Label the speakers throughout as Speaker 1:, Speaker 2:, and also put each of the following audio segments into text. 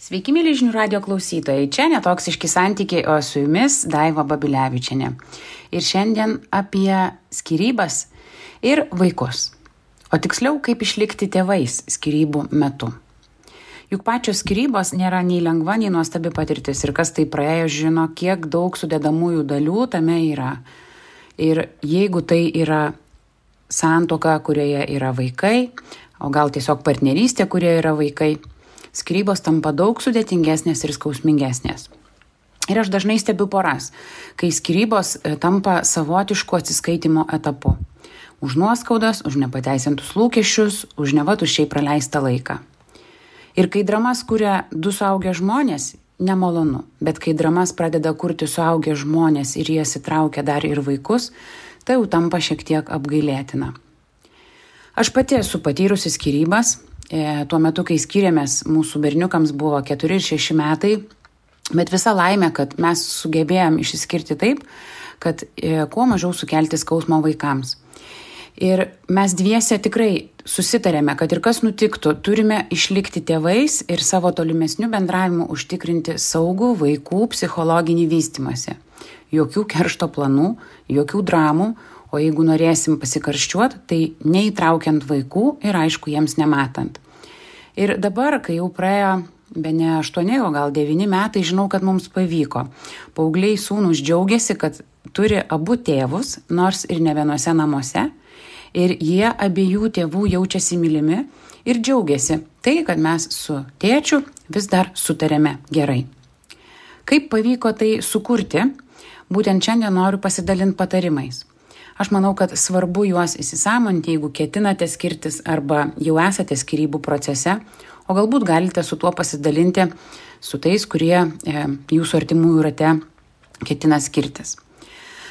Speaker 1: Sveiki, mėly žinių radio klausytojai. Čia netoksiški santykiai, o su jumis Daiva Babilevičiane. Ir šiandien apie skirybas ir vaikus. O tiksliau, kaip išlikti tėvais skirybų metu. Juk pačios skirybos nėra nei lengva, nei nuostabi patirtis. Ir kas tai praėjo, žino, kiek daug sudėdamųjų dalių tame yra. Ir jeigu tai yra santoka, kurioje yra vaikai, o gal tiesiog partnerystė, kurioje yra vaikai, skyrybos tampa daug sudėtingesnės ir skausmingesnės. Ir aš dažnai stebiu poras, kai skyrybos e, tampa savotišku atsiskaitimo etapu. Už nuoskaudas, už nepateisintus lūkesčius, už nevatušiai praleistą laiką. Ir kai dramas kuria du suaugę žmonės, nemalonu, bet kai dramas pradeda kurti suaugę žmonės ir jie sitraukia dar ir vaikus, tai jau tampa šiek tiek apgailėtina. Aš pati esu patyrusi skirybas tuo metu, kai skiriamės, mūsų berniukams buvo 4 ir 6 metai, bet visa laimė, kad mes sugebėjom išsiskirti taip, kad e, kuo mažiau sukelti skausmo vaikams. Ir mes dviese tikrai susitarėme, kad ir kas nutiktų, turime išlikti tėvais ir savo tolimesnių bendravimų užtikrinti saugų vaikų psichologinį vystimąsi. Jokių keršto planų, jokių dramų, o jeigu norėsim pasikarščiuot, tai neįtraukiant vaikų ir aišku jiems nematant. Ir dabar, kai jau praėjo be ne 8, o gal 9 metai, žinau, kad mums pavyko. Paugliai sūnus džiaugiasi, kad turi abu tėvus, nors ir ne vienose namuose, ir jie abiejų tėvų jaučiasi mylimi ir džiaugiasi tai, kad mes su tėčiu vis dar sutarėme gerai. Kaip pavyko tai sukurti, būtent šiandien noriu pasidalinti patarimais. Aš manau, kad svarbu juos įsisamonti, jeigu ketinate skirtis arba jau esate skirybų procese, o galbūt galite su tuo pasidalinti su tais, kurie e, jūsų artimųjų rate ketina skirtis.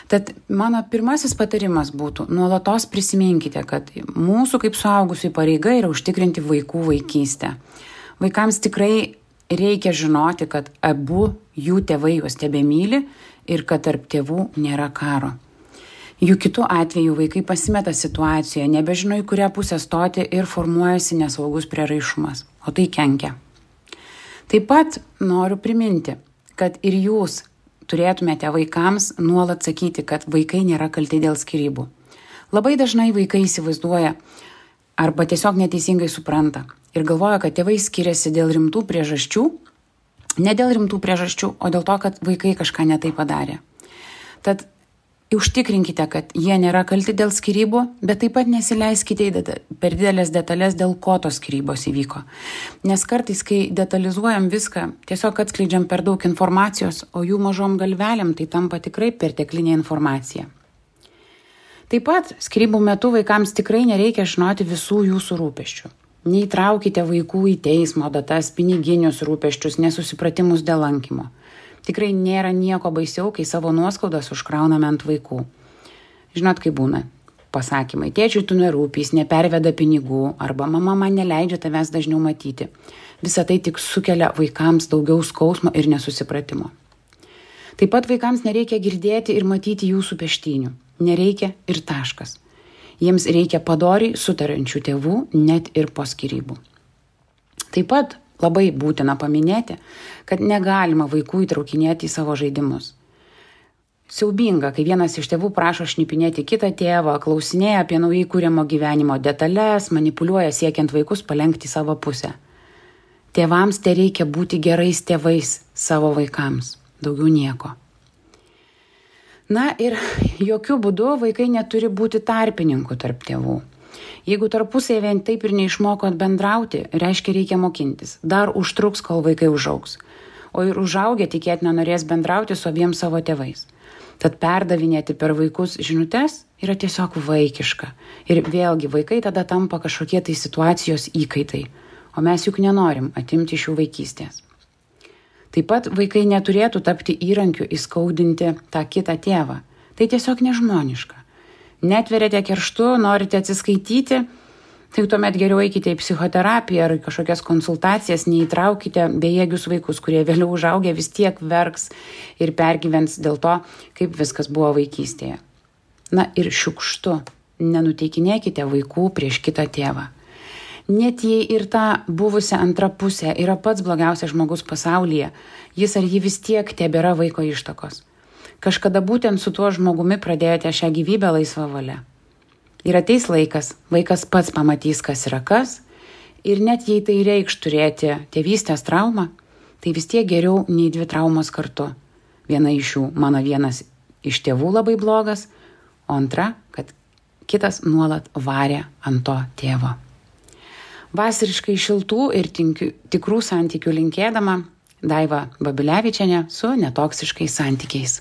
Speaker 1: Tad mano pirmasis patarimas būtų, nuolatos prisiminkite, kad mūsų kaip suaugusių pareiga yra užtikrinti vaikų vaikystę. Vaikams tikrai reikia žinoti, kad abu jų tėvai juos tebe myli ir kad tarp tėvų nėra karo. Juk kitų atvejų vaikai pasimeta situacijoje, nebežino į kurią pusę stoti ir formuojasi nesaugus prieraišumas, o tai kenkia. Taip pat noriu priminti, kad ir jūs turėtumėte vaikams nuolat sakyti, kad vaikai nėra kalti dėl skirybų. Labai dažnai vaikai įsivaizduoja arba tiesiog neteisingai supranta ir galvoja, kad tėvai skiriasi dėl rimtų priežasčių, ne dėl rimtų priežasčių, o dėl to, kad vaikai kažką netai padarė. Tad užtikrinkite, kad jie nėra kalti dėl skirybų, bet taip pat nesileiskite į per didelės detalės, dėl ko tos skirybos įvyko. Nes kartais, kai detalizuojam viską, tiesiog atskleidžiam per daug informacijos, o jų mažom galvelėm tai tampa tikrai perteklinė informacija. Taip pat skirybų metu vaikams tikrai nereikia žinoti visų jūsų rūpeščių. Neįtraukite vaikų į teismo datas, piniginius rūpeščius, nesusipratimus dėl lankymo. Tikrai nėra nieko baisiau, kai savo nuoskaudas užkrauname ant vaikų. Žinot, kaip būna. Pasakymai, tėčiui tu nerūpys, neperveda pinigų arba mama man neleidžia tavęs dažniau matyti. Visą tai tik sukelia vaikams daugiau skausmo ir nesusipratimo. Taip pat vaikams nereikia girdėti ir matyti jūsų peštinių. Nereikia ir taškas. Jiems reikia padoriai sutarančių tėvų net ir po skirybų. Taip pat Labai būtina paminėti, kad negalima vaikų įtraukinėti į savo žaidimus. Siaubinga, kai vienas iš tėvų prašo šnipinėti kitą tėvą, klausinėja apie naujai kūrimo gyvenimo detalės, manipuliuoja siekiant vaikus palengti savo pusę. Tėvams tai reikia būti gerais tėvais savo vaikams, daugiau nieko. Na ir jokių būdų vaikai neturi būti tarpininkų tarp tėvų. Jeigu tarpusėje vien taip ir neišmokot bendrauti, reiškia reikia mokintis. Dar užtruks, kol vaikai užaugs. O ir užaugę tikėtina norės bendrauti su abiem savo tėvais. Tad perdavinėti per vaikus žinutės yra tiesiog vaikiška. Ir vėlgi vaikai tada tampa kažkokie tai situacijos įkaitai. O mes juk nenorim atimti iš jų vaikystės. Taip pat vaikai neturėtų tapti įrankiu įskaudinti tą kitą tėvą. Tai tiesiog nežmoniška netveriate kerštu, norite atsiskaityti, tai tuomet geriau eikite į psichoterapiją ar kažkokias konsultacijas, neįtraukite bejėgius vaikus, kurie vėliau užaugę vis tiek verks ir pergyvens dėl to, kaip viskas buvo vaikystėje. Na ir šiukštu, nenuteikinėkite vaikų prieš kitą tėvą. net jei ir ta buvusi antra pusė yra pats blogiausias žmogus pasaulyje, jis ar ji vis tiek tebėra vaiko ištakos. Kažkada būtent su tuo žmogumi pradėjote šią gyvybę laisvą valią. Ir ateis laikas, vaikas pats pamatys, kas yra kas, ir net jei tai reikš turėti tėvystės traumą, tai vis tiek geriau nei dvi traumos kartu. Viena iš jų mano vienas iš tėvų labai blogas, o antra, kad kitas nuolat varė ant to tėvo. Vasariškai šiltų ir tinkių, tikrų santykių linkėdama Daiva Babilevičiane su netoksiškais santykiais.